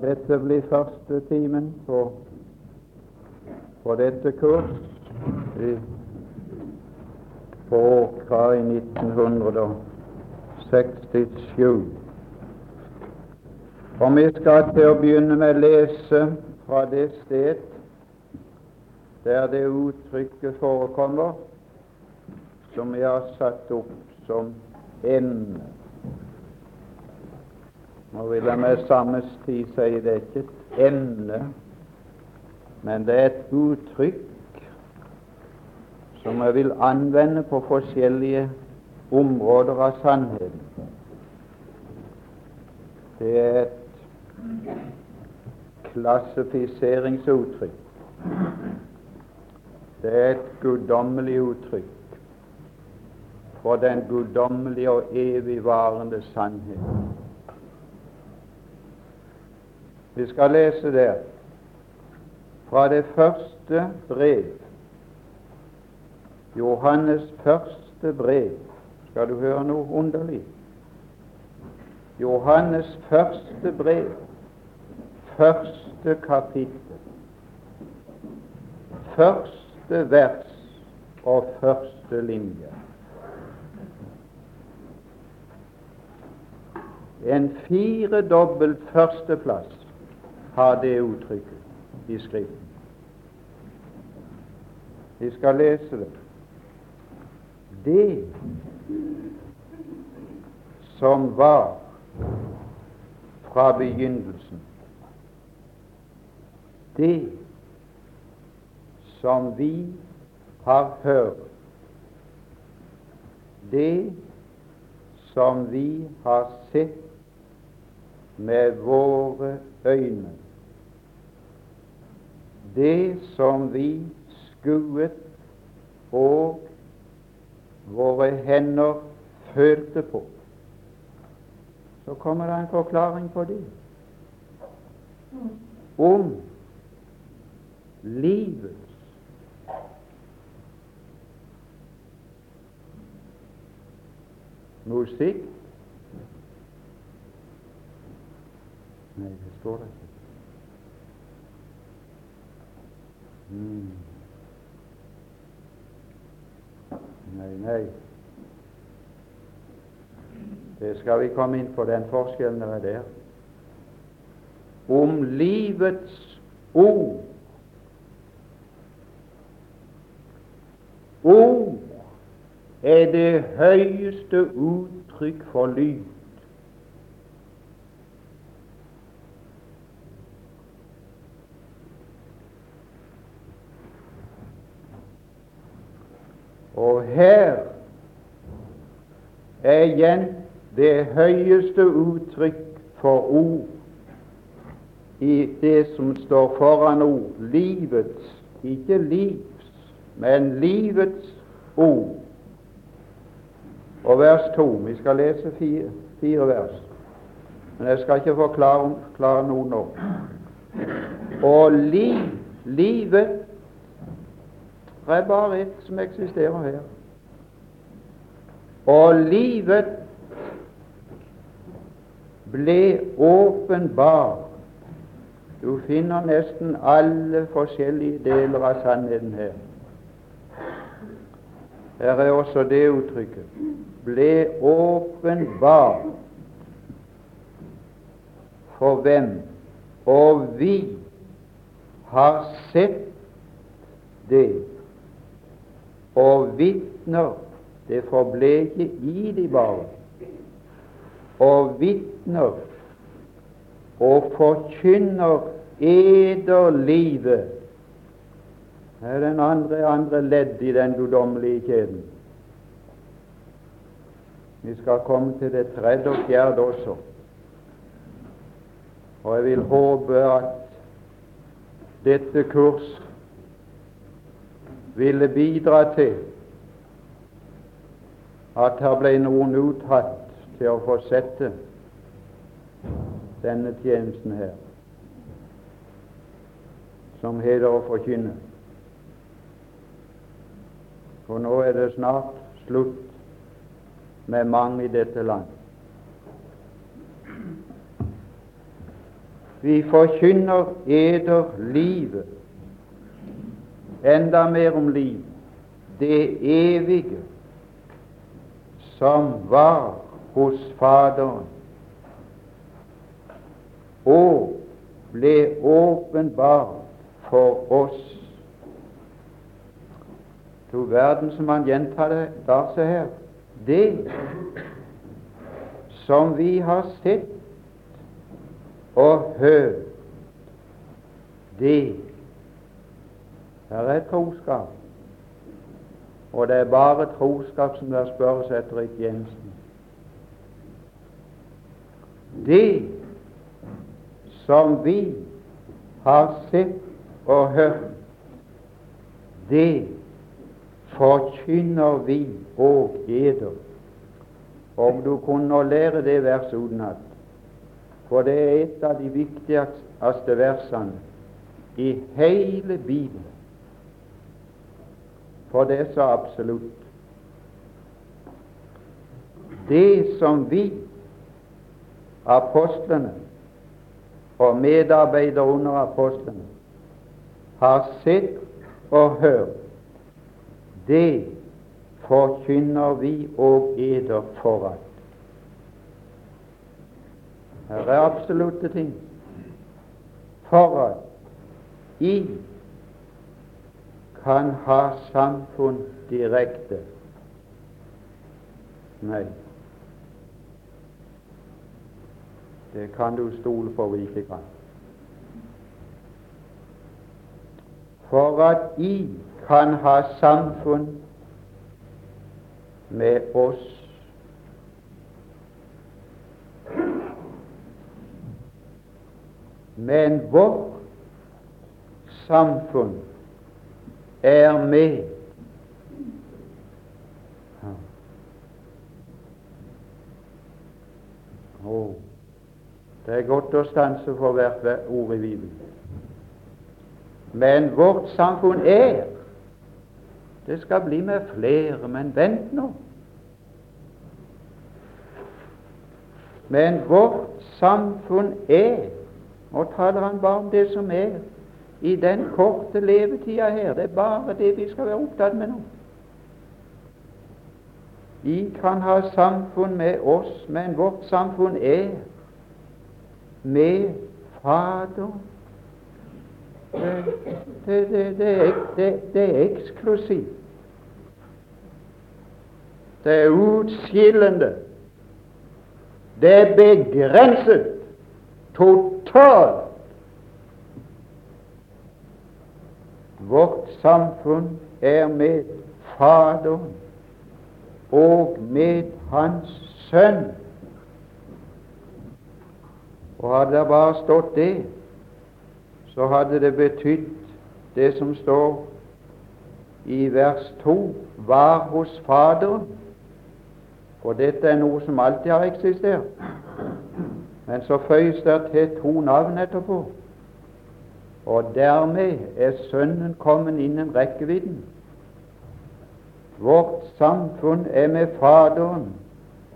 Dette blir første timen på, på dette kurs på Åkra i 1967. Og vi skal til å begynne med å lese fra det sted der det uttrykket forekommer som vi har satt opp som emne. Nå vil jeg med samme tid si det er ikke et emne, men det er et uttrykk som jeg vil anvende på forskjellige områder av sannheten. Det er et klassifiseringsuttrykk. Det er et guddommelig uttrykk for den guddommelige og evigvarende sannhet. Vi skal lese der fra det første brev, Johannes første brev. Skal du høre noe underlig? Johannes første brev, første kapittel, første vers og første linje. En firedobbelt førsteplass har det uttrykket i Skriften. Vi skal lese det. Det som var fra begynnelsen, det som vi har hørt, det som vi har sett med våre øyne, det som vi skuet og våre hender følte på. Så kommer det en forklaring på det. Om livets musikk Nei, det står det ikke. Mm. Nei, nei. Det skal vi komme inn på, den forskjellen er der. Om livets ord. Ord er det høyeste uttrykk for lyd. Og her er igjen det høyeste uttrykk for ord i det som står foran ord. Livets, ikke livs, men livets ord. Og vers to. Vi skal lese fire, fire vers, men jeg skal ikke forklare, forklare noe nå. Og liv, livet det er bare ett som eksisterer her. Og livet ble åpenbar. Du finner nesten alle forskjellige deler av sannheten her. Her er også det uttrykket ble åpenbar for hvem? Og vi har sett det og vitner Det forble i de bare. Og vitner og forkynner ederlivet. Det er den andre, andre ledd i den guddommelige kjeden. Vi skal komme til det tredje og fjerde også. Og jeg vil håpe at dette kurs ville bidra til at her ble noen uttatt til å fortsette denne tjenesten her, som heter å forkynne. For nå er det snart slutt med mange i dette land. Vi forkynner eder livet, enda mer om liv, det evige som var hos Faderen og ble åpenbart for oss. To verden som han gjentar det da seg her. Det som vi har sett og hørt, det her er troskap. Og det er bare troskap som der spørres etter i tjenesten. Det som vi har sett og hørt, det forkynner vi og eder. Om du kunne lære det verset utenat, for det er et av de viktigste versene i hele Bibelen. For det er så absolutt. Det som vi, apostlene og medarbeidere under apostlene, har sett og hørt, det forkynner vi og eder foran. Her er absolutte ting. For at I kan ha samfunn direkte. Nei, det kan du stole på vi ikke kan. For at I kan ha samfunn med oss Men vårt samfunn er med. Oh, Det er godt å stanse for hvert ord i Bibelen. Men vårt samfunn er. Det skal bli med flere, men vent nå. Men vårt samfunn er. Nå taler han bare om det som er i den korte levetida her. Det er bare det vi skal være opptatt med nå. Vi kan ha samfunn med oss, men vårt samfunn er med Fader. Det, det, det, det er eksklusivt. Det er utskillende. Det er begrenset totalt. Vårt samfunn er med Faderen og med Hans Sønn. Og hadde det bare stått det, så hadde det betydd det som står i vers 2 var hos Faderen. For dette er noe som alltid har eksistert. Men så føyes det til to navn etterpå. Og dermed er Sønnen kommet innen rekkevidden. Vårt samfunn er med Faderen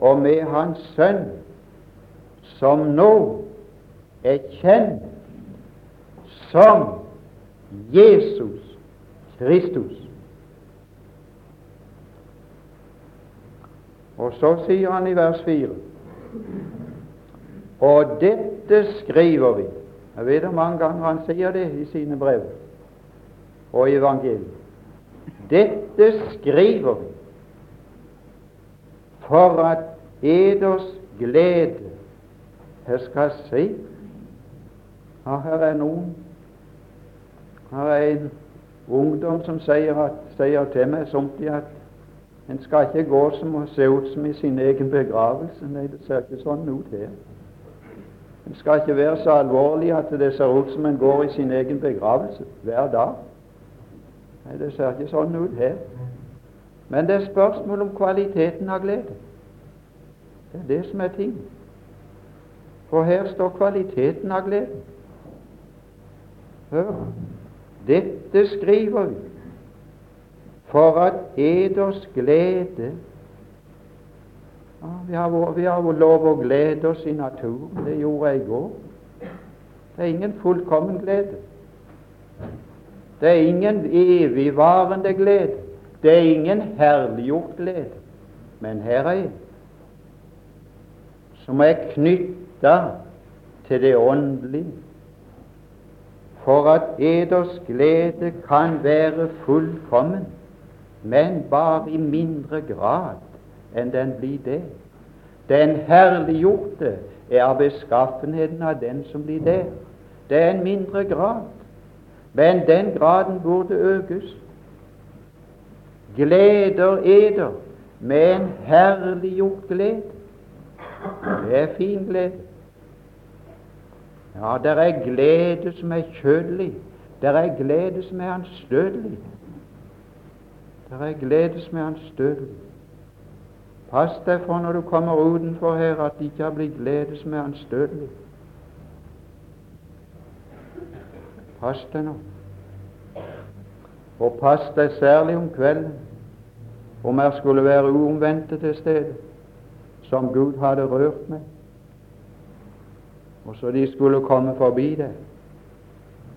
og med Hans Sønn, som nå er kjent som Jesus Kristus. Og så sier han i vers 4 og dette skriver vi. Jeg vet hvor mange ganger han sier det i sine brev og i evangeliet. Dette skriver vi for at eders glede Her skal se ja, Her er noen Her er en ungdom som sier, at, sier til meg somtid at en skal ikke gå som og se ut som i sin egen begravelse. Nei, det ser ikke sånn ut her. En skal ikke være så alvorlig at det ser ut som en går i sin egen begravelse hver dag. Nei, Det ser ikke sånn ut her. Men det er spørsmål om kvaliteten av glede. Det er det som er ting. For her står kvaliteten av gleden. Hør. Dette skriver vi for at eders glede vi, har, vi har lov å glede oss i naturen. Det gjorde jeg i går. Det er ingen fullkommen glede. Det er ingen evigvarende glede. Det er ingen herliggjort glede. Men her er en som er knytta til det åndelige, for at eders glede kan være fullkommen, men bare i mindre grad enn den blir det. Den herliggjorte er av beskaffenheten av den som blir der. Det er en mindre grad, men den graden burde økes. Gleder eder med en herliggjort glede. Det er fin glede. Ja, det er glede som er kjødelig. Det er glede som er anstøtelig. Det er glede som er anstøtelig. Pass deg for når du kommer utenfor her, at det ikke har blitt glede som er anstøtelig. Pass deg nå. Og pass deg særlig om kvelden, om jeg skulle være uomvendte til stede, som Gud hadde rørt meg, og så de skulle komme forbi deg,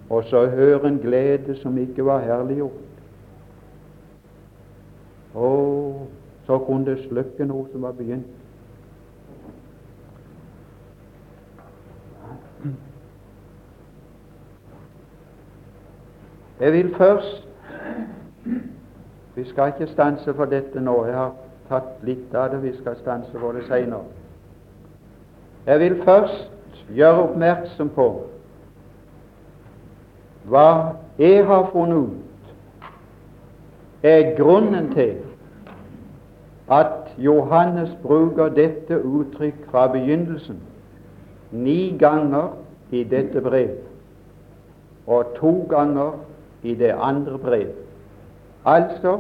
og så høre en glede som ikke var herliggjort. Å, så kunne det slukke noe som var begynt. Jeg vil først Vi skal ikke stanse for dette nå. Jeg har tatt litt av det. Vi skal stanse for det senere. Jeg vil først gjøre oppmerksom på hva jeg har funnet ut er grunnen til at Johannes bruker dette uttrykk fra begynnelsen ni ganger i dette brev og to ganger i det andre brev. Altså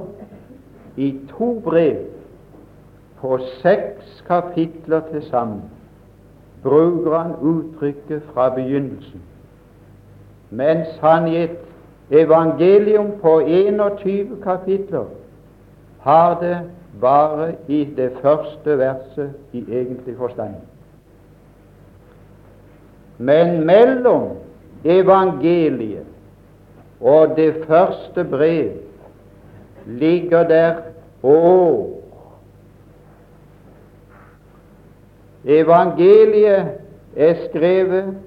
i to brev på seks kapitler til sammen bruker han uttrykket fra begynnelsen, mens han i et evangelium på 21 kapitler har det bare i det første verset i egentlig forstand. Men mellom evangeliet og det første brev ligger der år. Evangeliet er skrevet,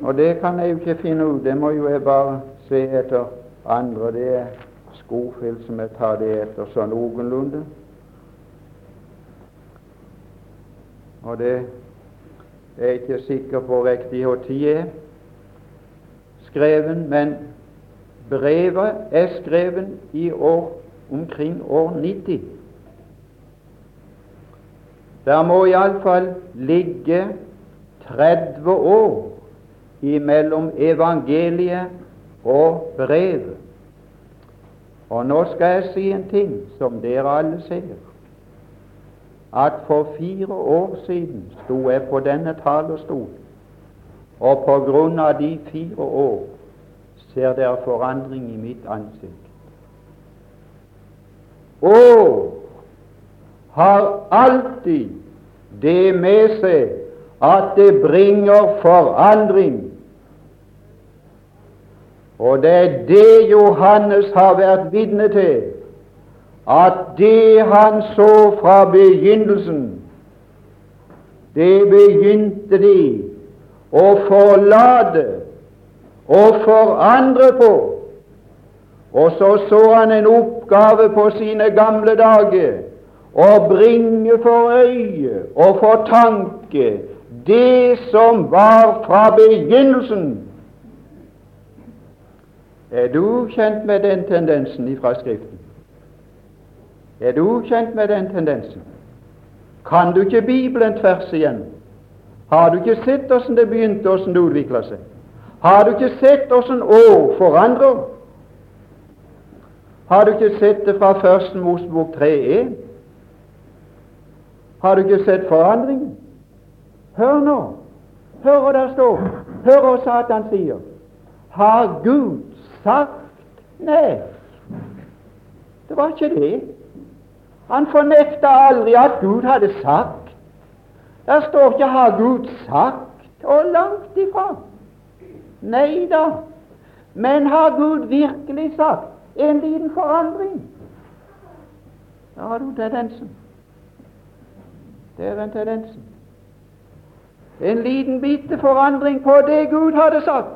og det kan jeg jo ikke finne ut, det må jo jeg bare se etter andre. Det er Skofjell som jeg tar det etter sånn noenlunde. Og det er jeg ikke sikker på riktig når er skreven, men Brevet er skrevet i år omkring år 90. Der må iallfall ligge 30 år imellom evangeliet og brevet. Og nå skal jeg si en ting som dere alle ser. At for fire år siden sto jeg på denne talerstol, og på grunn av de fire år ser dere forandring i mitt ansikt. Og har alltid det med seg at det bringer forandring. Og det er det Johannes har vært vitne til, at det han så fra begynnelsen, det begynte de å forlate og forandre på. Og så så han en oppgave på sine gamle dager å bringe for øye og for tanke det som var fra begynnelsen. Er du kjent med den tendensen ifra Skriften? Er du kjent med den tendensen? Kan du ikke Bibelen tvers igjen? Har du ikke sett hvordan det begynte, hvordan det utvikla seg? Har du ikke sett åssen år forandrer? Har du ikke sett det fra Første Mosebok 3.1? Har du ikke sett forandringen? Hør nå! Hør hva der står. Hør hva Satan sier. Har Gud sagt Nei, det var ikke det. Han fornekta aldri at Gud hadde sagt. Der står ikke 'har Gud sagt', og langt ifra. Nei da. Men har Gud virkelig sagt en liten forandring? Da har du tendensen. Det er en tendensen. En liten bitte forandring på det Gud hadde sagt,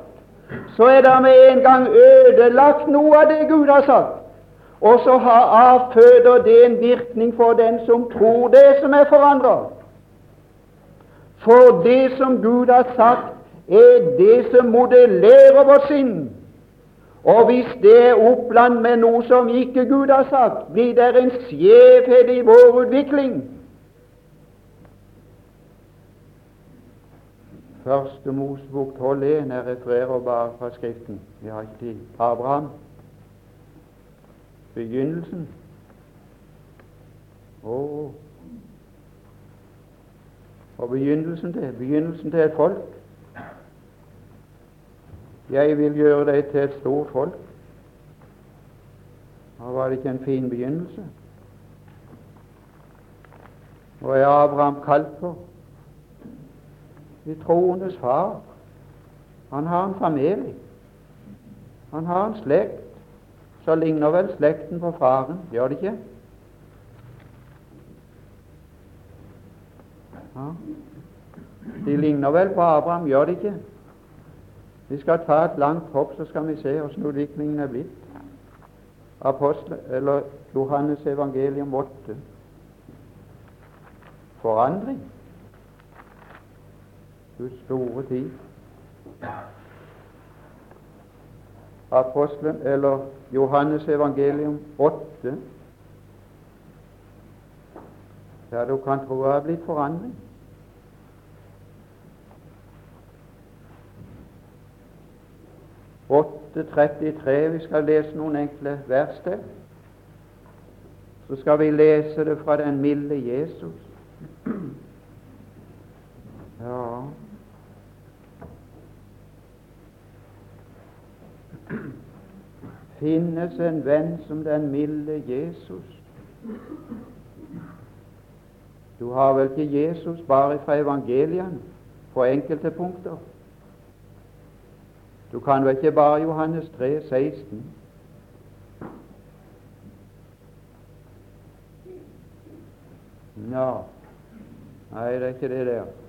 så er det med en gang ødelagt noe av det Gud har sagt. Og så har avføder det en virkning for den som tror det som er forandra. For det som Gud har sagt, er det som modellerer vårt sinn. Og hvis det er oppland med noe som ikke Gud har sagt, blir det en skjevhet i vår utvikling. Første Mosbok 12,1. Jeg refererer bare fra Skriften. Vi har ikke tid. Abraham. Begynnelsen. Oh. Og begynnelsen til begynnelsen til et folk. Jeg vil gjøre deg til et stort folk. Og var det ikke en fin begynnelse? Og er Abraham kalt for? De troendes far. Han har en familie. Han har en slekt. Så ligner vel slekten på faren, gjør det ikke? Ja. De ligner vel på Abraham, gjør det ikke? Vi skal ta et langt hopp, så skal vi se hvordan utviklingen er blitt. Apostel, eller Johannes evangelium 8. Forandring. Guds store tid. Apostelen, eller Johannes evangelium 8. Der du kan tro det er blitt forandring. 8.33. Vi skal lese noen enkle vers til. Så skal vi lese det fra den milde Jesus. Ja Finnes en venn som den milde Jesus? Du har vel ikke Jesus bare fra evangeliene på enkelte punkter? Du kan vel ikke bare Johannes 3, 16? Ja, nei, det er ikke det der.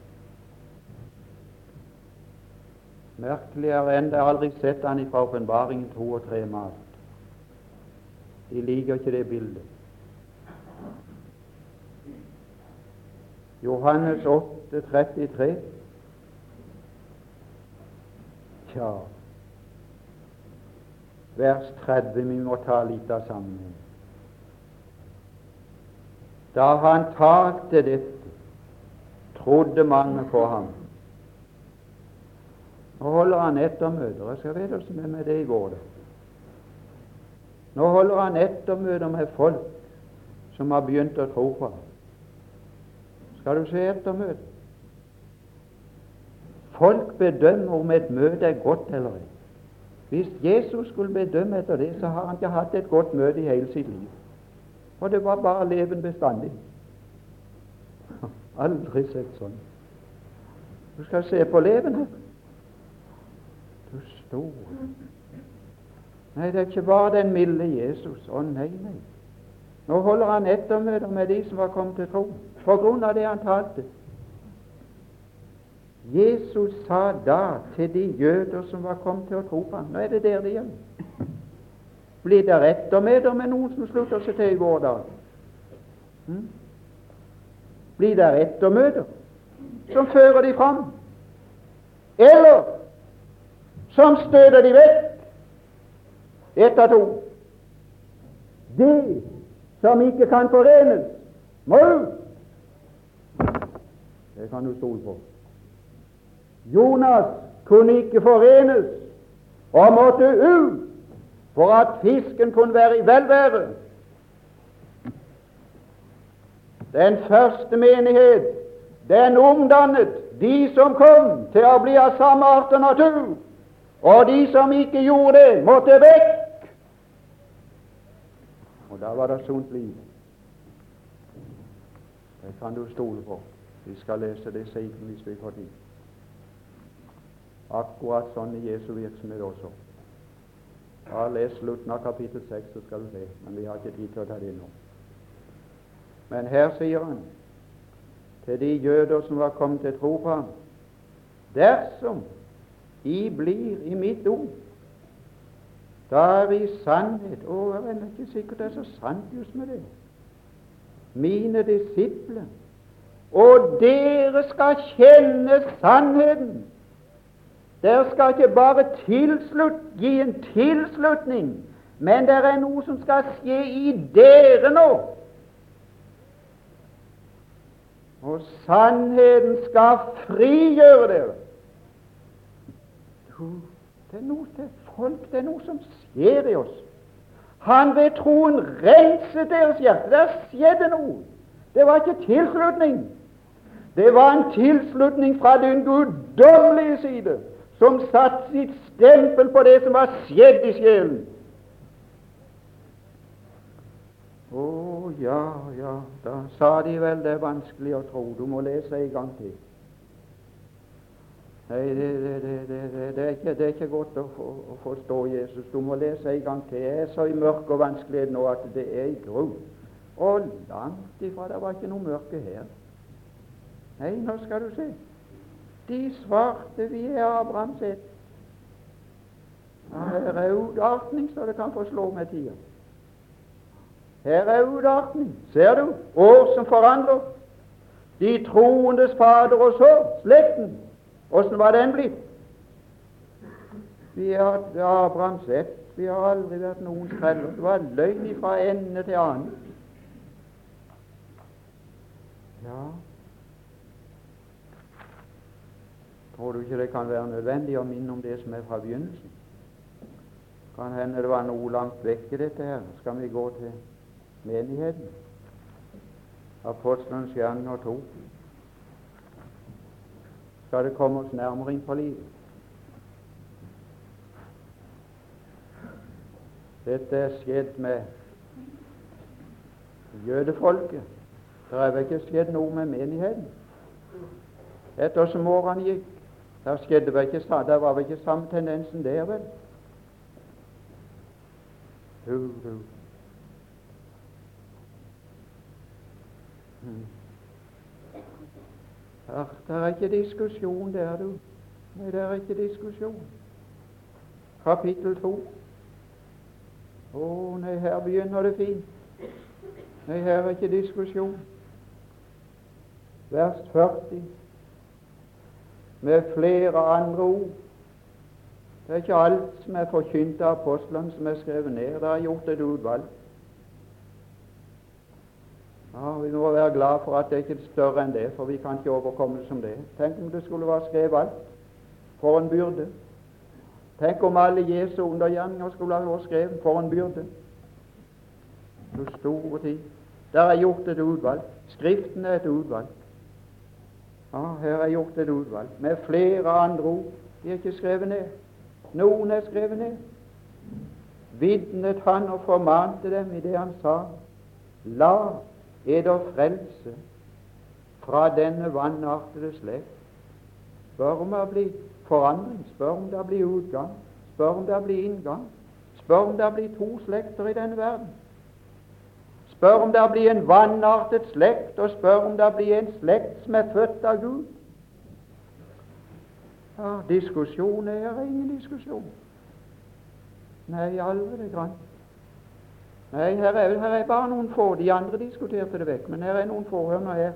Merkeligere enn det har aldri sett han fra åpenbaringen to og tre malt. De liker ikke det bildet. Johannes 8, 33. Tja, vers 30 vi må ta litt av sammen. Da han talte dette, trodde mange på ham. Nå holder han ettermøter. Jeg skal er med det i går. Nå holder han ettermøter med folk som har begynt å tro på ham. Skal du se ettermøter? Folk bedømmer om et møte er godt eller ikke. Hvis Jesus skulle bedømme etter det, så har han ikke hatt et godt møte i hele sitt liv. For det var bare leven bestandig. Aldri sett sånn. Du skal se på leven her. Du store Nei, det er ikke bare den milde Jesus. Å nei, nei. Nå holder han ettermøter med de som var kommet til tro, på grunn av det han talte. Jesus sa da til de jøder som var kommet til å tro på ham Nå er det der det gjelder. Blir det ettermøter med noen som slutter seg til i vår dag? Hmm? Blir det ettermøter som fører de fram? Eller som støter de vekk? Ett av to. De som ikke kan forenes, må ut! Det kan du stole på. Jonas kunne ikke forenes og måtte ut for at fisken kunne være i velvære. Den første menighet, den omdannet de som kom til å bli av samme art og natur, og de som ikke gjorde det, måtte vekk. Og da var det sunt liv. Det kan du stole på. Vi skal lese det siden hvis vi får tid. Akkurat sånn i Jesu virksomhet også. Ja, Les slutten av kapittel 6, så skal du se. Men vi har ikke tid til å ta det nå. Men her sier han til de jøder som var kommet til tro på ham Dersom I blir i mitt ord, da er vi i sannhet Å, jeg er ikke sikkert det er så sant just med det. Mine disipler. Og dere skal kjenne sannheten. Dere skal ikke bare tilslut, gi en tilslutning, men det er noe som skal skje i dere nå. Og sannheten skal frigjøre dere. Det er noe til folk, det er noe som skjer i oss. Han ved troen renset deres hjerte. Der skjedde noe. Det var ikke tilslutning. Det var en tilslutning fra den guddommelige side, som satte sitt stempel på det som var skjedd i sjelen. Å ja, ja, da sa de vel det er vanskelig å tro. Du må lese en gang til. Nei, det, det, det, det, er ikke, det er ikke godt å, å, forstå Jesus. Du må lese en gang til. Jeg er så i mørke og vanskelighet nå at det er i gru. Og langt ifra. Det var ikke noe mørke her. Nei, nå skal du se. De svarte vi er Abrahams ett. Her er utartning så det kan få slå med tida. Her er utartning. Ser du? År som forandrer. De troendes fader og så slekten. Åssen var den blitt? Vi har Abrahams ett. Vi har aldri vært noens treller. Det var løgn fra ende til annen. Ja Tror du ikke det kan være nødvendig å minne om det som er fra begynnelsen? Kan hende det var noe langt vekke, dette her. Skal vi gå til menigheten? Apostelens gjerninger to. Skal det komme oss nærmere inn på livet? Dette er skjedd med jødefolket. Det er vel ikke skjedd noe med menigheten ettersom årene gikk. Der skjedde vel ikke, der var vel ikke samme tendensen der, vel? Du. Hmm. Her, det er ikke diskusjon der, du. Nei, det er ikke diskusjon. Kapittel to. Å, nei, her begynner det fint. Nei, her er ikke diskusjon. Vers 40 med flere andre ord. Det er ikke alt som er forkynt av apostlene, som er skrevet ned. Det er gjort et utvalg. Ja, Vi må være glad for at det ikke er større enn det, for vi kan ikke overkomme det som det. Tenk om det skulle være skrevet alt. For en byrde. Tenk om alle Jesu undergjerninger skulle ha vært skrevet. For en byrde. Så store tid. Der er gjort et utvalg. Skriften er et utvalg. Ja, her er gjort et utvalg med flere andre ord. De er ikke skrevet ned. Noen er skrevet ned. Vitnet han og formante dem i det han sa. La eder frelse fra denne vanartede slekt. Spør om det blir forandring, spør om det blir utgang, spør om det blir inngang, spør om det blir to slekter i denne verden. Spør om det blir en vanartet slekt, og spør om det blir en slekt som er født av Gud. Ja, diskusjon er ingen diskusjon. Nei, aldri det grann. Nei, her er, her er, bare noen få. De andre diskuterte det vekk, men her er noen få. Hør nå her,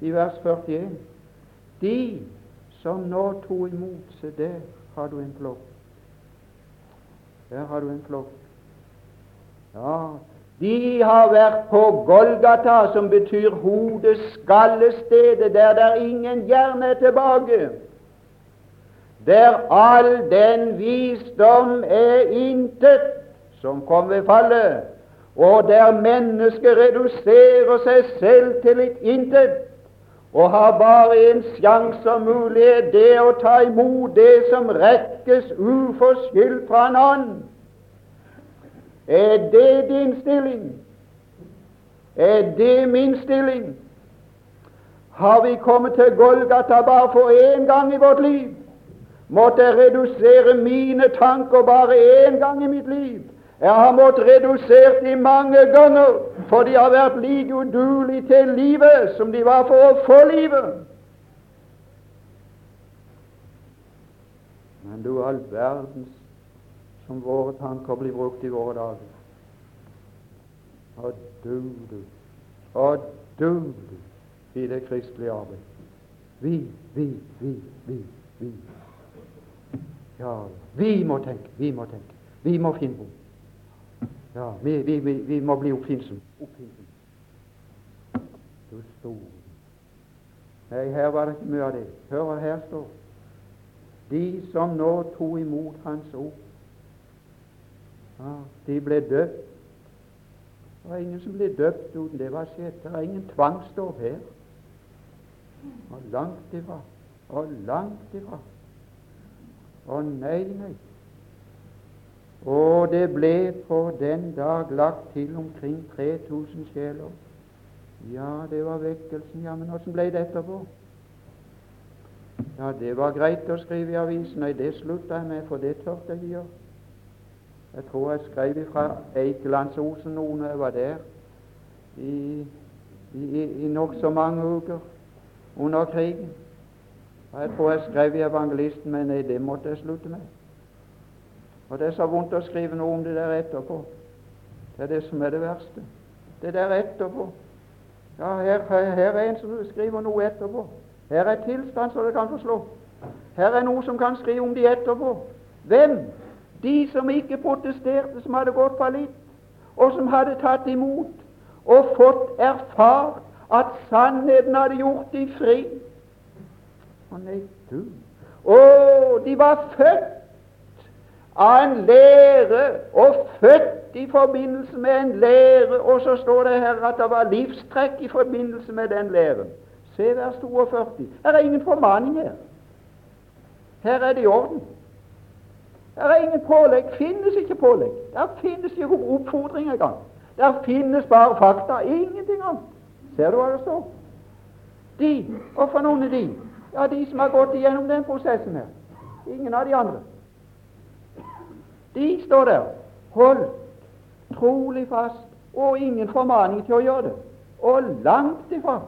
i vers 41. De som nå tok imot, se der har du en flokk. Der har du en flokk. Ja, de har vært på Golgata, som betyr hodeskallestedet, der der ingen hjerne er tilbake, der all den visdom er intet som kom ved fallet, og der mennesket reduserer seg selv til et intet og har bare en sjanse og mulighet, det å ta imot det som rekkes uforskyldt fra en annen. Er det din stilling? Er det min stilling? Har vi kommet til Golgata bare for én gang i vårt liv? måtte jeg redusere mine tanker bare én gang i mitt liv. Jeg har måttet redusere dem mange ganger, for de har vært like udugelige til livet som de var for å få livet. Men du all verdens som våre tanker blir brukt i våre dager. Og du, du, og du, du i det kristelige arbeid. Vi, vi, vi, vi, vi. Ja, vi må tenke, vi må tenke. Vi må finne rom. Ja, vi, vi, vi, vi må bli oppfinnsomme. Oppfinnsom. Du store Nei, her var det ikke mye av det. Hør hva her står. De som nå tok imot Hans ord, ja, de ble døpt. Det var ingen som ble døpt uten det var skjedd. Det er ingen tvangsdåp her. Og langt ifra. Og langt ifra. Å nei, nei. Og det ble på den dag lagt til omkring 3000 sjeler. Ja, det var vekkelsen. Ja, men åssen ble det etterpå? Ja, det var greit å skrive i avisen. Nei, det slutta jeg med, for det tørte jeg ikke gjøre. Jeg tror jeg skrev fra Eikelandsosen nå når jeg var der i, i, i nokså mange uker under krigen. Jeg tror jeg skrev i Evangelisten, men nei, det måtte jeg slutte med. Og det er så vondt å skrive noe om det der etterpå. Det er det som er det verste. Det der etterpå. Ja, her, her er en som skriver noe etterpå. Her er tilstand så det kan forslå. Her er noe som kan skrive om de etterpå. Hvem? De som ikke protesterte, som hadde gått fallitt, og som hadde tatt imot og fått erfart at sannheten hadde gjort de fri. Å nei, du Å, de var født av en lære og født i forbindelse med en lære, og så står det her at det var livstrekk i forbindelse med den læren. Se vers 42. Her er ingen formaning her. Her er det i orden. Her er ingen pålegg. finnes ikke pålegg. Der finnes ikke oppfordring engang. Der finnes bare fakta. Ingenting annet. Ser du hva det står? De, og for noen er de? Ja, de som har gått igjennom den prosessen her. Ingen av de andre. De står der, holdt trolig fast, og ingen formaning til å gjøre det. Og langt ifra.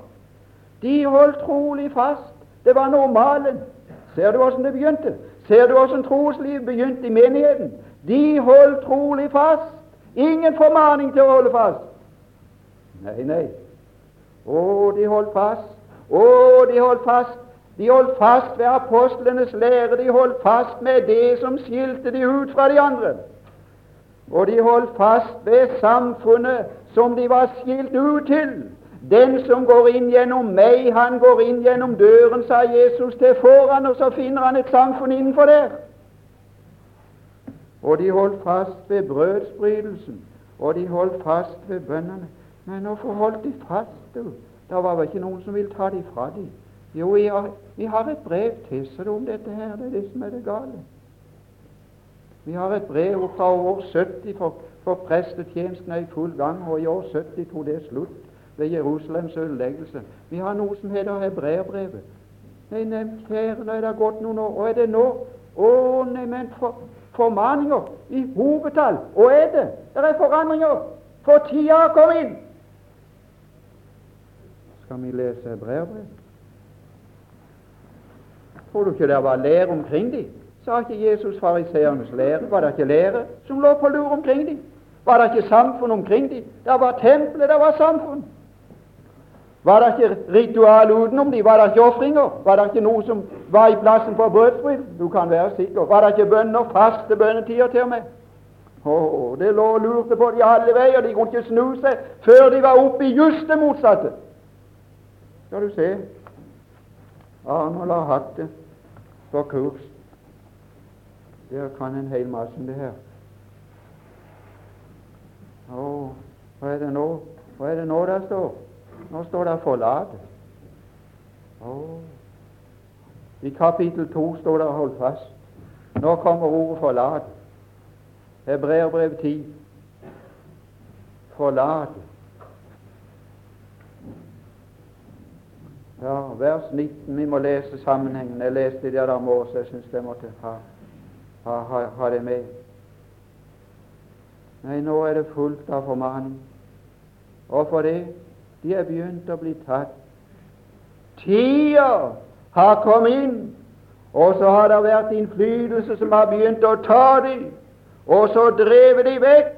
De holdt trolig fast. Det var normalen. Ser du åssen det begynte? Ser du åssen troslivet begynte i menigheten? De holdt trolig fast. Ingen formaning til å holde fast. Nei, nei. Å, de holdt fast. Å, de holdt fast de holdt fast ved apostlenes lære, de holdt fast med det som skilte de ut fra de andre. Og de holdt fast ved samfunnet som de var skilt ut til. Den som går inn gjennom meg, han går inn gjennom døren, sa Jesus til foran, og så finner han et samfunn innenfor der. Og de holdt fast ved brødsbrytelsen, og de holdt fast ved bønnene. Men hvorfor holdt de fast? Det var vel ikke noen som ville ta dem fra dem. Jo, har, vi har et brev til seg om dette her. Det er det som er det gale. Vi har et brev fra år 70, for, for prestetjenesten er i full gang, og i år 70 tok det slutt ved Jerusalems ødeleggelse. Vi har noe som heter hebreerbrevet. Nei, nevnt her, nå er det gått noen år, og er det nå? Å, nei, men for, formaninger i hovedtall. Og er det? Det er forandringer, for tida kommet inn. Skal vi lese hebreerbrevet? Tror du ikke det var lære omkring dem? Sa ikke Jesus fariseernes lære? Var det ikke lære som lå på lur omkring dem? Var det ikke samfunn omkring dem? Det var tempelet, det var samfunn. Var det ikke ritual utenom dem? Var det ikke ofringer? Var det ikke noe som var i plassen for brødsbryt? Du kan være sikker. Var det ikke bønner, faste bønnetider til og med? Oh, det lå og lurte på de alle veier. De kunne ikke snu seg før de var oppe i just det motsatte. Skal du se. Arnold har hatt det på kurs. Der kan en hel masse om det her. Og hva er det nå? Hva er det nå der står? Nå står det 'forlat'. I kapittel 2 står det 'hold fast'. Nå kommer ordet 'forlat'. Hebreerbrev 10. Forlate. Ja, vers 19. Vi må lese sammenhengen. Jeg leste det der morges, jeg syns jeg måtte ha, ha, ha, ha det med. Nei, nå er det fullt av formaning. Og for det de er begynt å bli tatt. Tida har kommet inn, og så har det vært innflytelse som har begynt å ta dem, og så drevet de vekk.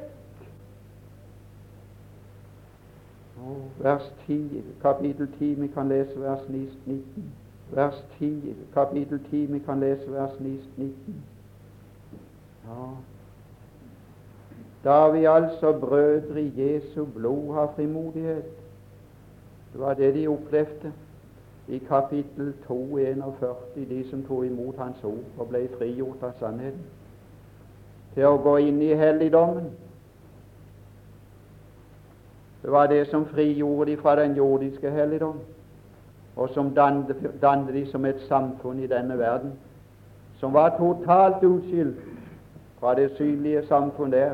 Vers 10, kapittel 10, vi kan lese vers 19. Vers 10, kapittel 10, vi kan lese vers 19. Ja. Da vi altså brødre i Jesu blod har frimodighet Det var det de opplevde i kapittel 2, 41, de som tok imot Hans ord og ble frigjort av sannheten, til å gå inn i helligdommen. Det var det som frigjorde de fra den jordiske helligdom, og som dannet, de som et samfunn i denne verden, som var totalt utskilt fra det synlige samfunn der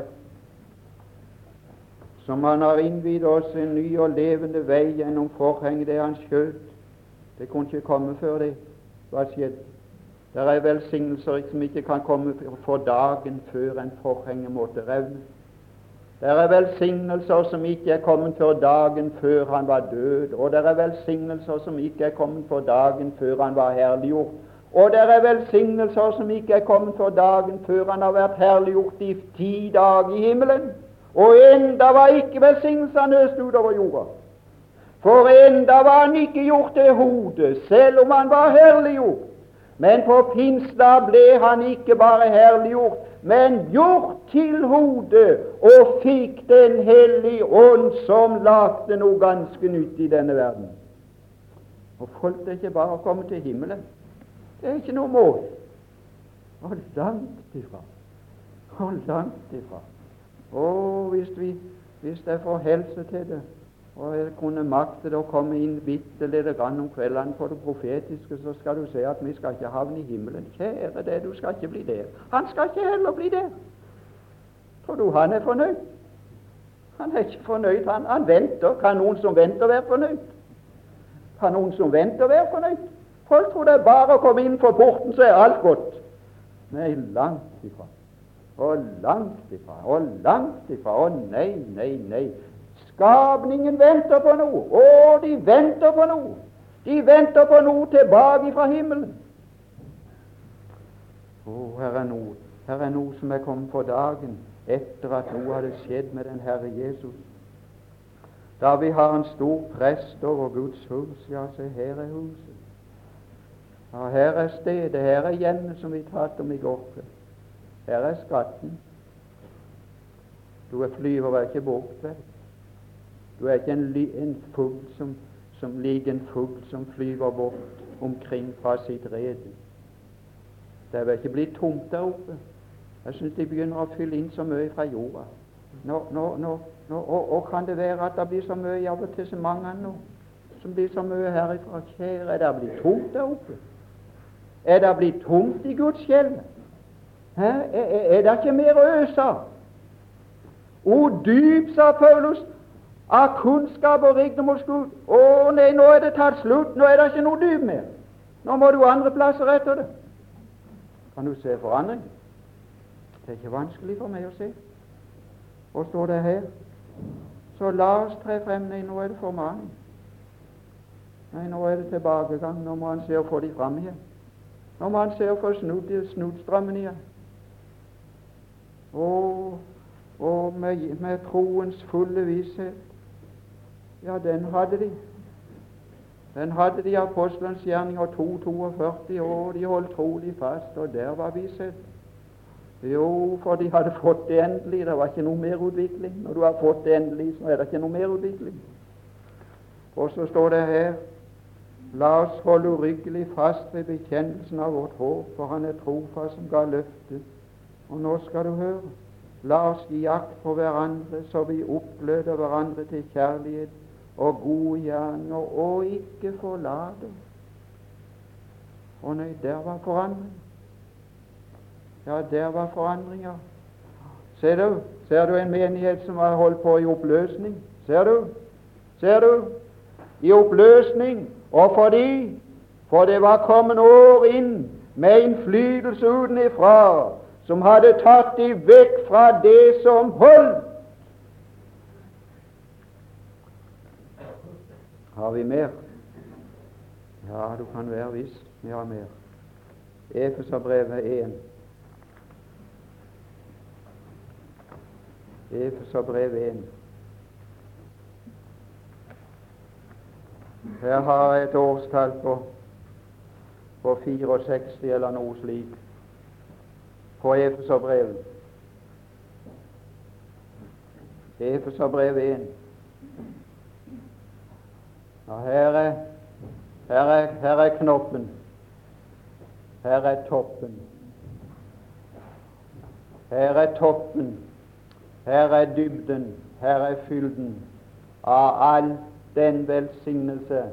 som Han har innvidd oss en ny og levende vei gjennom forhenget det Han skjøt. Det kunne ikke komme før det. Hva skjedde? Det er velsignelser som ikke kan komme for dagen før en forhenget måtte revne. Det er velsignelser som ikke er kommet før dagen før han var død, og det er velsignelser som ikke er kommet for dagen før han var herliggjort. Og det er velsignelser som ikke er kommet for dagen før han har vært herliggjort i ti dager i himmelen. Og enda var ikke velsignelsene øst utover jorda. For enda var han ikke gjort til hodet, selv om han var herliggjort. Men på pinsedag ble han ikke bare herliggjort, men gjort til hodet, og fikk Den hellige ånd, som lagde noe ganske nytt i denne verden. Og folk det er ikke bare å komme til himmelen. Det er ikke noe mål. Og langt ifra. Og langt ifra. Og hvis, vi, hvis jeg får helse til det, og jeg kunne makte å komme inn bitte lite grann om kveldene på det profetiske, så skal du se at vi skal ikke havne i himmelen. Kjære deg, du skal ikke bli der. Han skal ikke heller bli der. Tror du han er fornøyd? Han er ikke fornøyd. Han, han venter. Kan noen som venter, være fornøyd? Kan noen som venter, være fornøyd? Folk tror det er bare å komme inn for porten, så er alt godt. Nei, langt ifra. Og langt ifra, og langt ifra. Og nei, nei, nei. Skapningen venter på noe. Å, de venter på noe. De venter på noe tilbake fra himmelen. Å, her er noe her er noe som er kommet for dagen etter at noe hadde skjedd med den Herre Jesus. Da vi har en stor prest over Guds hus, ja, se her er huset. Ja, her er stedet, her er hjemmet som vi talte om i går kveld. Her er skatten. Du er flyver ikke bort vel. Du er ikke en, en fugl som, som liker en fugl som flyver bort omkring fra sitt rede. Det er vel ikke blitt tomt der oppe. Jeg syns de begynner å fylle inn så mye fra jorda. Nå, nå, nå, og, og, kan det være at det blir så mye så mange nå, som blir så mye herifra? Kjære, er det blitt tomt der oppe? Er det blitt tomt i Guds skjelv? Er, er, er det ikke mer å øse av? O dyp, sa Paulus, av kunnskap og rikdom hos Gud. Å nei, nå er det tatt slutt. Nå er det ikke noe dyp mer. Nå må du andre plasser etter det. Kan du se forandring? Det er ikke vanskelig for meg å se. Hva står det her? Så la oss tre frem. Nei, nå er det formaning. Nei, nå er det tilbakegang. Nå må han se å få de fram igjen. Nå må han se å få snudd, snudd strømmen igjen. Og, og med, med, troens fulle visshet Ja, den hadde de. Den hadde de apostelens gjerninger 2.42 år. De holdt trolig fast, og der var visshet. Jo, for de hadde fått det endelig. Det var ikke noe mer utvikling. Når du har fått det endelig, så er det ikke noe mer utvikling. Og så står det her La oss holde uryggelig fast ved bekjennelsen av vårt håp, for Han er trofast som ga løftet. Og nå skal du høre. La oss gi akt på hverandre, så vi oppgløder hverandre til kjærlighet og gode gjerninger, og ikke forlate. Å nei, der var forandring. Ja, der var forandringer. Ser du? Ser du en menighet som har holdt på i oppløsning? Ser du? Ser du? I oppløsning. Og fordi For det var kommet år inn med innflytelse utenfra som hadde tatt dem vekk fra det som holdt. Har vi mer? Ja, du kan være viss vi har mer. Efeserbrevet 1. Efeserbrevet 1. Her har jeg et årstall på, på 64 eller noe slikt på Efeserbrevet. Efeserbrevet 1. Ja, her er, her, er, her er knoppen. Her er toppen. Her er toppen. Her er dybden. Her er fylden av all den velsignelse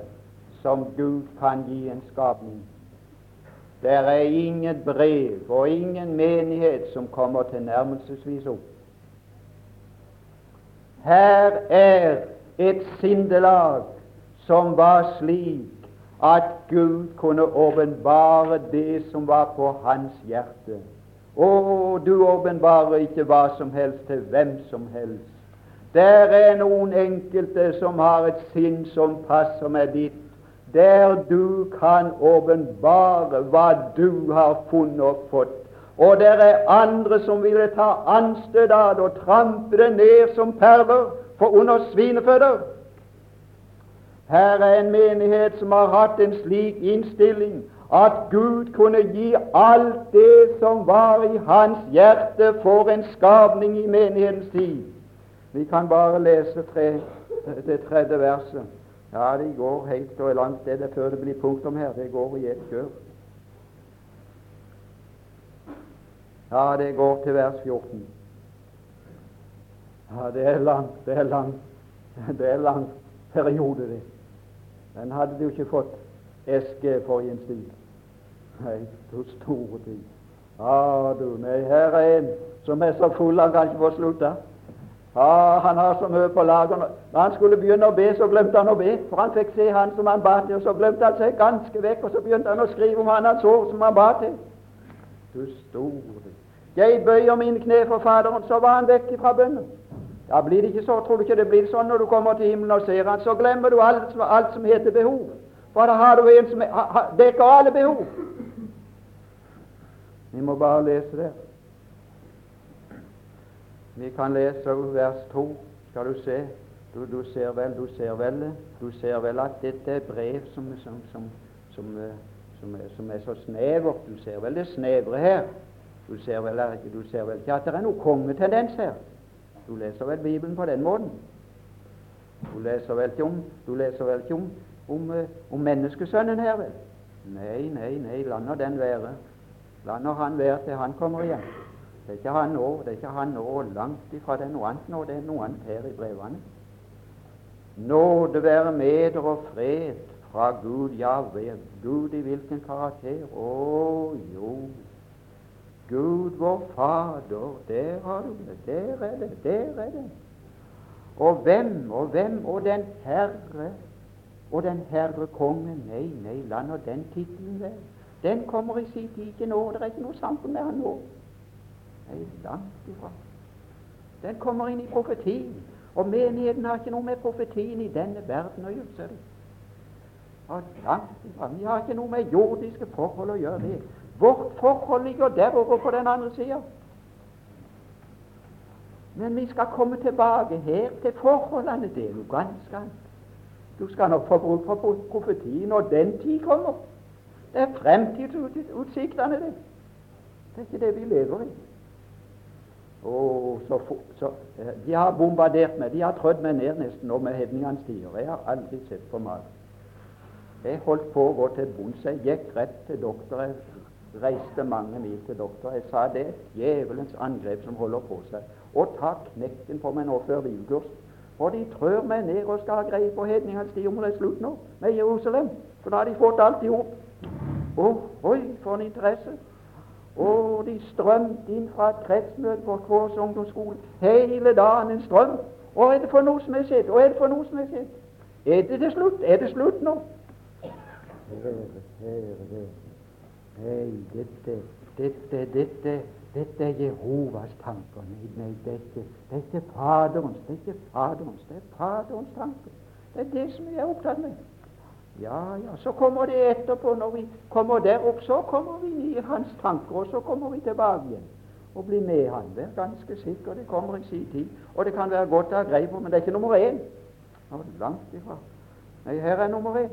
som Gud kan gi en skapning. Det er ingen brev og ingen menighet som kommer tilnærmelsesvis opp. Her er et sindelag som var slik at Gud kunne åpenbare det som var på hans hjerte. Å, du åpenbarer ikke hva som helst til hvem som helst. Der er noen enkelte som har et sinn som passer med ditt der du kan åpenbare hva du har funnet og fått. Og der er andre som ville ta anstøt av det og trampe det ned som perler for under svineføtter. Her er en menighet som har hatt en slik innstilling at Gud kunne gi alt det som var i hans hjerte, for en skapning i menighetens tid. Vi kan bare lese tre, det tredje verset. Ja, det går helt og langt det, det før det blir punktum her. Det går i ett kjør. Ja, det går til vers 14. Ja, det er langt, det er langt. Det er lang periode, det. Den hadde du ikke fått eske for i en stil. Nei, du store tid. Ja, du, nei, her er en som er så full han kan ikke få slutta. Ja, han har så mye på lager. Når han skulle begynne å be, så glemte han å be. For han fikk se han som han ba til, og så glemte han seg ganske vekk. Og så begynte han å skrive om han hadde så som han ba til. Du store Jeg bøyer mine kne for Faderen, så var han vekk fra bønnen. Da blir det ikke så, Tror du ikke det blir sånn når du kommer til himmelen og ser han, så glemmer du alt, alt som heter behov. For da har du en som dekker alle behov. Vi må bare lese det. Vi kan lese vers 2. Skal du se du, du, ser vel, du ser vel du ser vel at dette er brev som, som, som, som, eh, som er så snevert. Du ser vel det snevre her. Du ser, vel, du ser vel ikke at det er noe kongetendens her. Du leser vel Bibelen på den måten. Du leser vel ikke om, du leser vel ikke om, om, eh, om menneskesønnen her, vel? Nei, nei, nei, la nå den være. La nå han være til han kommer igjen. Det er ikke han nå, det er ikke han nå, langt ifra det er noe annet nå, det er noe annet her i brevene. Nåde være med dere og fred fra Gud, ja, ved Gud i hvilken karakter? Å jo, Gud vår Fader, der har du det, der er det, der er det. Og hvem, og hvem, og den Herre, og den Herre Konge, nei, nei, la nå den tittelen være. Den kommer i sin tid ikke nå, det er ikke noe samfunn med han nå. Nei, langt ifra. Den kommer inn i profetien. Og menigheten har ikke noe med profetien i denne verden å gjøre. Og langt ifra. Vi har ikke noe med jordiske forhold å gjøre. det. Vårt forhold ligger derover på den andre sida. Men vi skal komme tilbake her til forholdene. Det er noe ganske annet. Du skal nok få bruk for profetien når den tid kommer. Det er fremtidsutsiktene, det. Det er ikke det vi lever i. Oh, så, så, eh, de har bombardert meg. De har trødd meg ned nesten nå med hevningenes tider. Jeg har aldri sett på mat. Jeg holdt på å gå til bunns. Jeg gikk rett til doktor. Jeg reiste mange mil til doktor. Jeg sa det djevelens angrep som holder på seg. Og ta knekken på meg nå før hvilekurs. For de trør meg ned og skal ha greie på hedningenes tid om det er slutt nå med Jerusalem. For da har de fått alt i hop. Oh, oi, for en interesse! Og de strømte inn fra kretsmøtet på Kvås ungdomsskole. Hele dagen en strøm. Hva er det for noe som er sett? Hva er det for noe som er sett? Er det det slutt? Er det slutt nå? Herre, Herre. Nei, dette, dette, dette, dette er Jehovas tanker. Nei, nei, dette, dette er Faderens. Det er ikke Faderens, det er Faderens tanker. Det er det som jeg er opptatt med. Ja, ja, så kommer det etterpå. Når vi kommer der opp, så kommer vi i hans tanker, og så kommer vi tilbake igjen og blir med han. Vær ganske sikkert, det kommer i sin tid. Og det kan være godt å ha greie på, men det er ikke nummer én. Langt ifra. Nei, her er nummer én.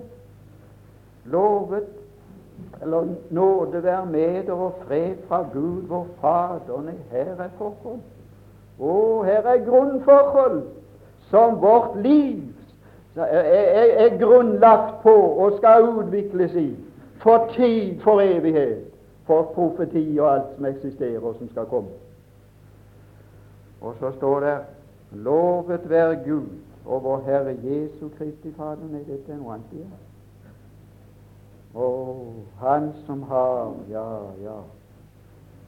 Lovet eller nåde være med dere og fred fra Gud vår Fader. Her er forhold. Å, her er grunnforhold som vårt liv er, er, grunnlagt på og skal utvikles i for tid, for evighet, for profeti og alt som eksisterer og som skal komme. Og så står det Lovet være Gud og vår Herre Jesu Kristi Fader. Nei, dette er noe annet. Å, Han som har Ja, ja.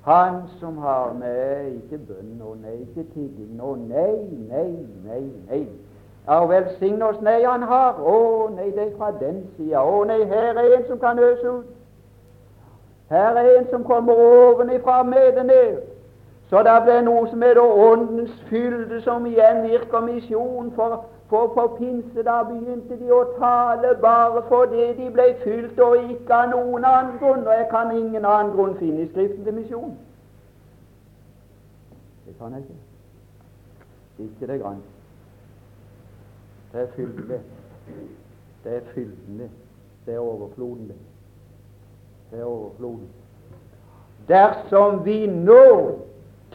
Han som har Nei, ikke bønn og nei, ikke tigging og nei, nei, nei, nei. Ja, velsigne oss. Nei, han har. Å, nei, det er fra den sida. Å, nei, her er en som kan øse ut. Her er en som kommer ovenifra med det ned. Så det blir noe som heter Åndens fylde, som igjen virker misjon. For, for på pinse da begynte de å tale bare fordi de ble fylt, og ikke av noen annen grunn. Og jeg kan ingen annen grunn finne i Skriften til misjon. Det kan jeg ikke. Ikke det grann. Det er fylden, det. Er fylden, det. Er overfloden, det. Er overfloden. Dersom vi nå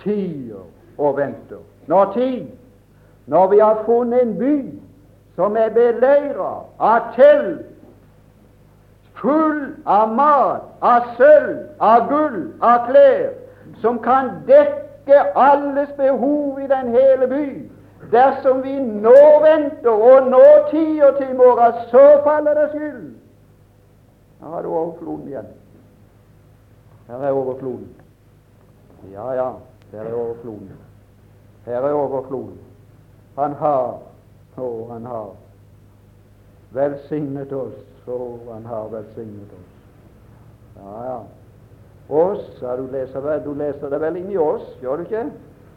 tier og venter Når tid? Når vi har funnet en by som er beleira av telt, full av mat, av sølv, av gull, av klær, som kan dekke alles behov i den hele by, Dersom vi nå venter og nå tider til i morgen, så faller det skyld. Her har du overfloden igjen. Her er overfloden. Ja, ja, her er overfloden. Her er overfloden. Han har, å, han har velsignet oss. Å, han har velsignet oss. Ja, ja. Oss, ja, du leser, du leser det vel inn i oss, gjør du ikke?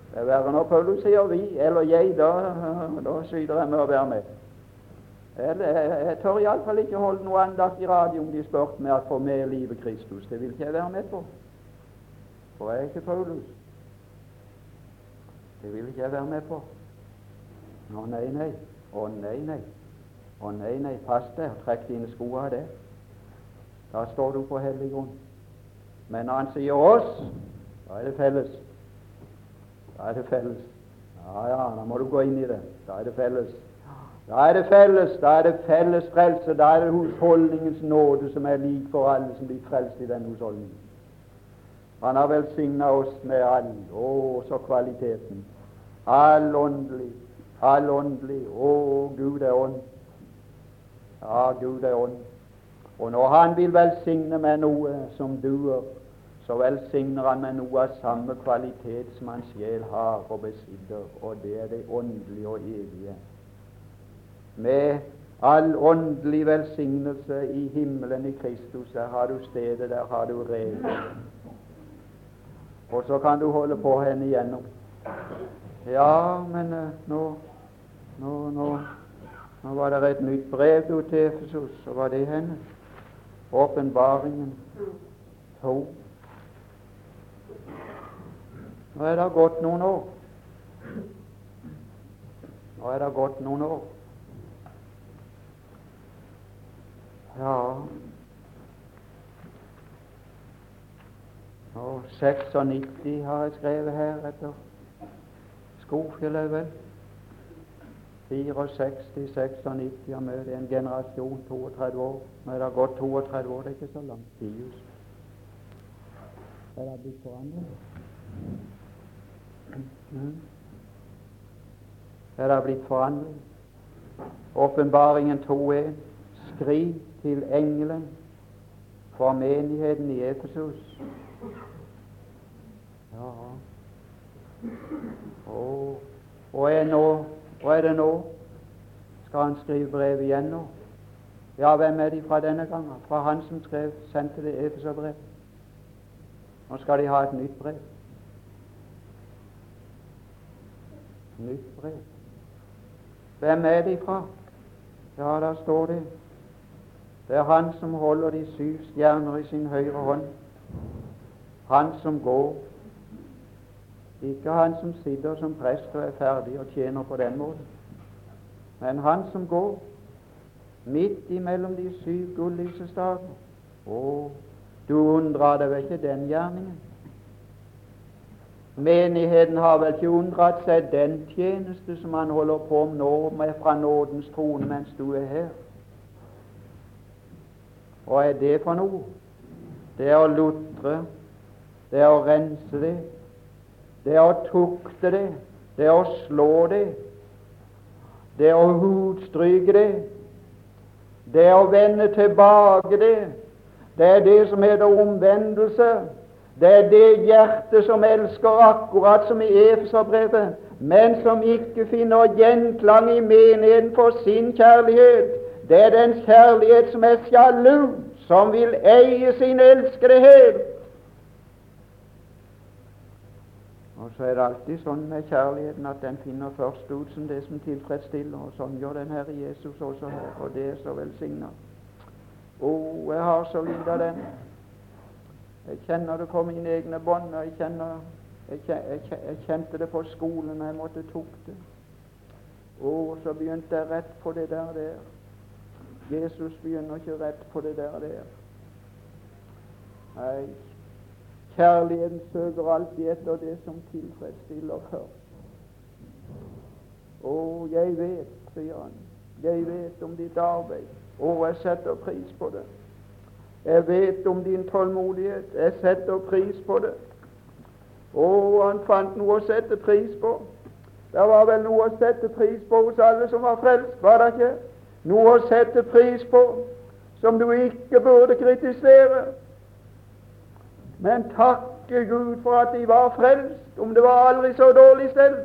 Det er verre når Paulus sier 'vi' eller 'jeg'. Da, da syder jeg med å være med. Jeg, jeg, jeg tør iallfall ikke holde noe andakt i radio om de spurte meg for få med livet Kristus. Det vil ikke jeg være med på. For jeg er ikke Paulus. Det vil ikke jeg være med på. Å nei, nei. Å nei, nei. Å nei, nei. Pass deg og trekk dine sko av det. Da står du på hellig grunn. Men når han sier oss, da er det felles. Da er det felles. Ja, ja, da må du gå inn i det. Da er det felles. Da er det felles, da er det felles frelse. Da er det husholdningens nåde som er lik for alle som blir frelst i den husholdningen. Han har velsigna oss med all Å, så kvaliteten. All åndelig, all åndelig. Å, Gud er ånd. Ja, Gud er ånd. Og når Han vil velsigne med noe som duer, så velsigner han med noe av samme kvalitet som hans sjel har og besitter, og det er det åndelige og evige. Med all åndelig velsignelse i himmelen i Kristus, der har du stedet, der har du regelen. Og så kan du holde på henne igjennom. Ja, men uh, nå, nå, nå, nå var det et nytt brev til Efesos, så var det henne. Åpenbaringen to. Nå er det gått noen år. Nå er det gått noen år. Ja Og 96 har jeg skrevet her etter Skofjell, er vel. 64, 96 har møtt en generasjon, 32 år. Nå er det gått 32 år, det er ikke så langt tid. Er det blitt forandret? Mm. Er det blitt forandring? Åpenbaringen 2.1. Skriv til engelen for menigheten i Efesus. Ja og, og, er nå, og er det nå? Skal han skrive brev igjen nå? Ja, hvem er de fra denne gangen? Fra han som skrev, sendte det Efeserbrev. Nå skal de ha et nytt brev. Nytt brev. Hvem er de fra? Ja, der står det. Det er han som holder de syv stjerner i sin høyre hånd. Han som går. Ikke han som sitter som prest og er ferdig og tjener på den måten. Men han som går midt imellom de syv gullysestaker. Å, du undrer deg vel ikke den gjerningen? Menigheten har vel ikke undret seg den tjeneste som han holder på med nå med fra nådens trone mens du er her. Hva er det for noe? Det er å lutre, det er å rense det, det er å tukte det, det er å slå det, det er å hudstryke det, det er å vende tilbake det. Det er det som heter omvendelse. Det er det hjertet som elsker akkurat som i Efeserbrevet, men som ikke finner gjenklang i menigheten for sin kjærlighet. Det er den kjærlighet som er sjalu, som vil eie sin elskede helt. Og så er det alltid sånn med kjærligheten at den finner først ut som det som tilfredsstiller. Og sånn gjør den Herre Jesus også her, og det er så velsigna. Å, oh, jeg har så lite av den. Jeg kjenner det på mine egne bånd. Jeg, kjenner, jeg, jeg, jeg, kjente det på skolen jeg måtte tukte. Å, oh, så begynte jeg rett på det der der. Jesus begynner ikke rett på det der der. Nei, Kjærligheten søker alltid etter det som tilfredsstiller først. Å, jeg vet, sier han, jeg vet om ditt arbeid. Å, jeg setter pris på det. Jeg vet om din tålmodighet. Jeg setter pris på det. Å, han fant noe å sette pris på. Det var vel noe å sette pris på hos alle som var frelst, var det ikke? Noe å sette pris på som du ikke burde kritisere. Men takke Gud for at de var frelst, om det var aldri så dårlig selv.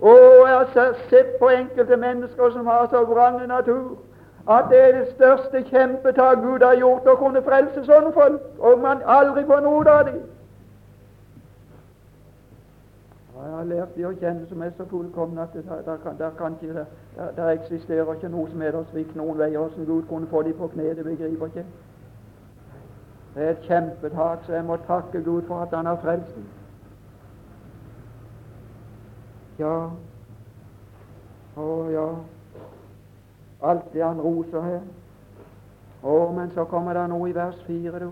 Og jeg har sett på enkelte mennesker som har så vrang natur, at det er det største kjempetak Gud har gjort å kunne frelse sånne folk, og man aldri får noe av dem. Jeg har lært de å kjenne som er så fullkomne at der, der, der, kan ikke, der, der eksisterer ikke noe som er der svikt noen veier. Hvordan Gud kunne få dem på kne, det begriper ikke. Det er et kjempetak, så jeg må takke Gud for at Han har frelst meg. Ja, å ja, alt det han roser her. Å, men så kommer det noe i vers fire, du.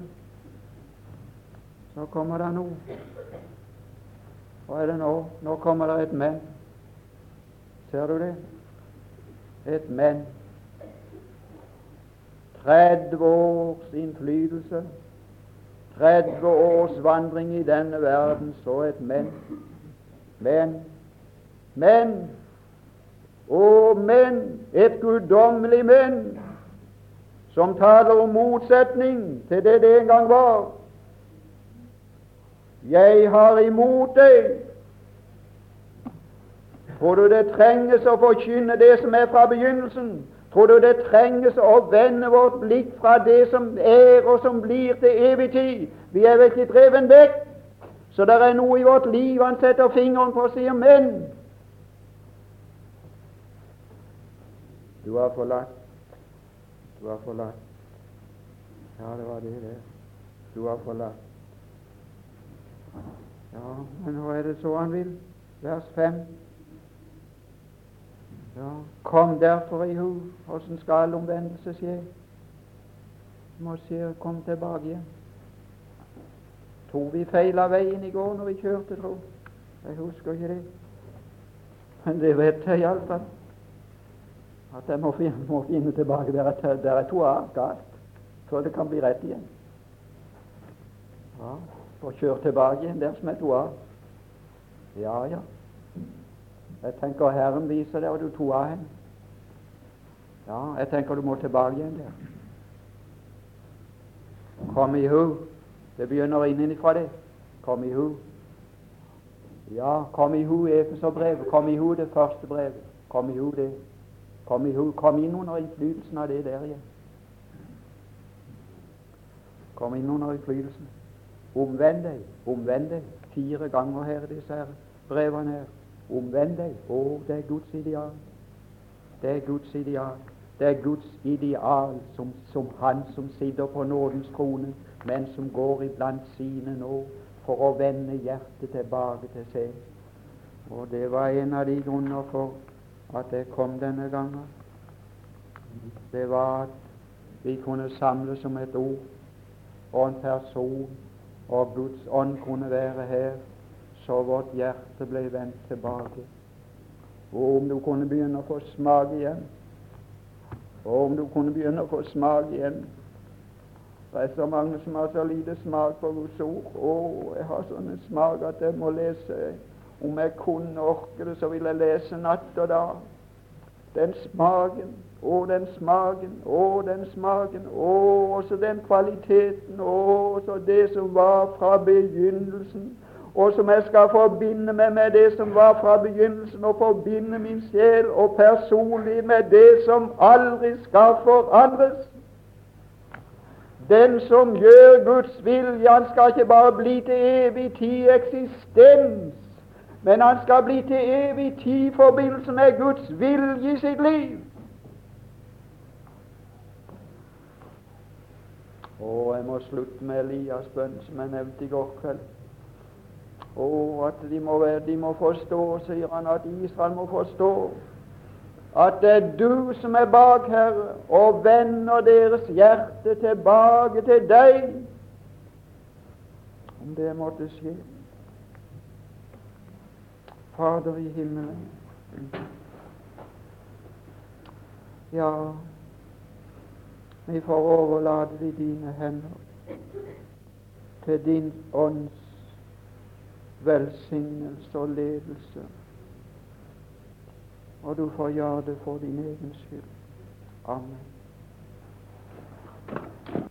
Så kommer det noe. Hva er det nå? Nå kommer det et men. Ser du det? Et men. 30 års innflytelse 30 års vandring i denne verden, så et men. Men, men, å, men, et guddommelig men, som taler om motsetning til det det en gang var. Jeg har imot deg. for du det trenges å forkynne det som er fra begynnelsen? Tror du det trenges å vende vårt blikk fra det som er og som blir, til evig tid? Vi er vel ikke dreven vekk, så det er noe i vårt liv han setter fingeren på og sier 'men'. Du har forlatt. Du har forlatt. Ja, det var det der. Du har forlatt. Ja, men hva er det så han vil? Vers 5. Ja, kom derfor i hu. Åssen skal omvendelse skje? Må si kom tilbake igjen. Tror vi feila veien i går når vi kjørte, tro. Jeg husker ikke det. Men det vet jeg iallfall. At jeg må finne, må finne tilbake der jeg, der jeg tok av galt, før det kan bli rett igjen. Ja, og kjøre tilbake igjen der som jeg tok av. Ja, ja. Jeg tenker Herren viser deg, og du tok av henne. Ja, jeg tenker du må tilbake igjen der. Kom i hu. Det begynner innenfra det. Kom i hu. Ja, kom i hu Efeserbrevet. Kom i hu det første brevet. Kom i hu det. Kom i hu. Kom inn under innflytelsen av det der igjen. Kom inn under innflytelsen. Omvend deg, omvend deg. Fire ganger her i disse her brevene her. Omvend deg. Å, det er Guds ideal. Det er Guds ideal. Det er Guds ideal som, som Han som sitter på nådens krone, men som går iblant sine nå for å vende hjertet tilbake til seg. Og det var en av de grunner for at jeg kom denne gangen. Det var at vi kunne samles som et ord og en person, og Guds ånd kunne være her, så vårt hjerte ble vendt tilbake. Og om du kunne begynne å få smak igjen, og om du kunne begynne å få smak igjen Det er så mange som har så lite smak på Guds ord. Og jeg har sånn smak at jeg må lese. Om jeg kunne orke det, så vil jeg lese natt og dag. Den smaken å, den smaken, å, den smaken, å, også den kvaliteten, å, også det som var fra begynnelsen, og som jeg skal forbinde meg med det som var fra begynnelsen, og forbinde min sjel og personlig med det som aldri skal forandres. Den som gjør Guds vilje, han skal ikke bare bli til evig tid eksistens, men han skal bli til evig tid i forbindelse med Guds vilje i sitt liv. Og jeg må slutte med Elias' bønn, som jeg nevnte i går kveld. Og at de må, de må forstå, sier han, at Israel må forstå at det er du som er bak, Herre, og vender deres hjerte tilbake til deg. Om det måtte skje. Fader i himmelen. Ja, vi får overlate det i dine hender til din ånds velsignelse og ledelse. Og du får gjøre det for din egen skyld. Amen.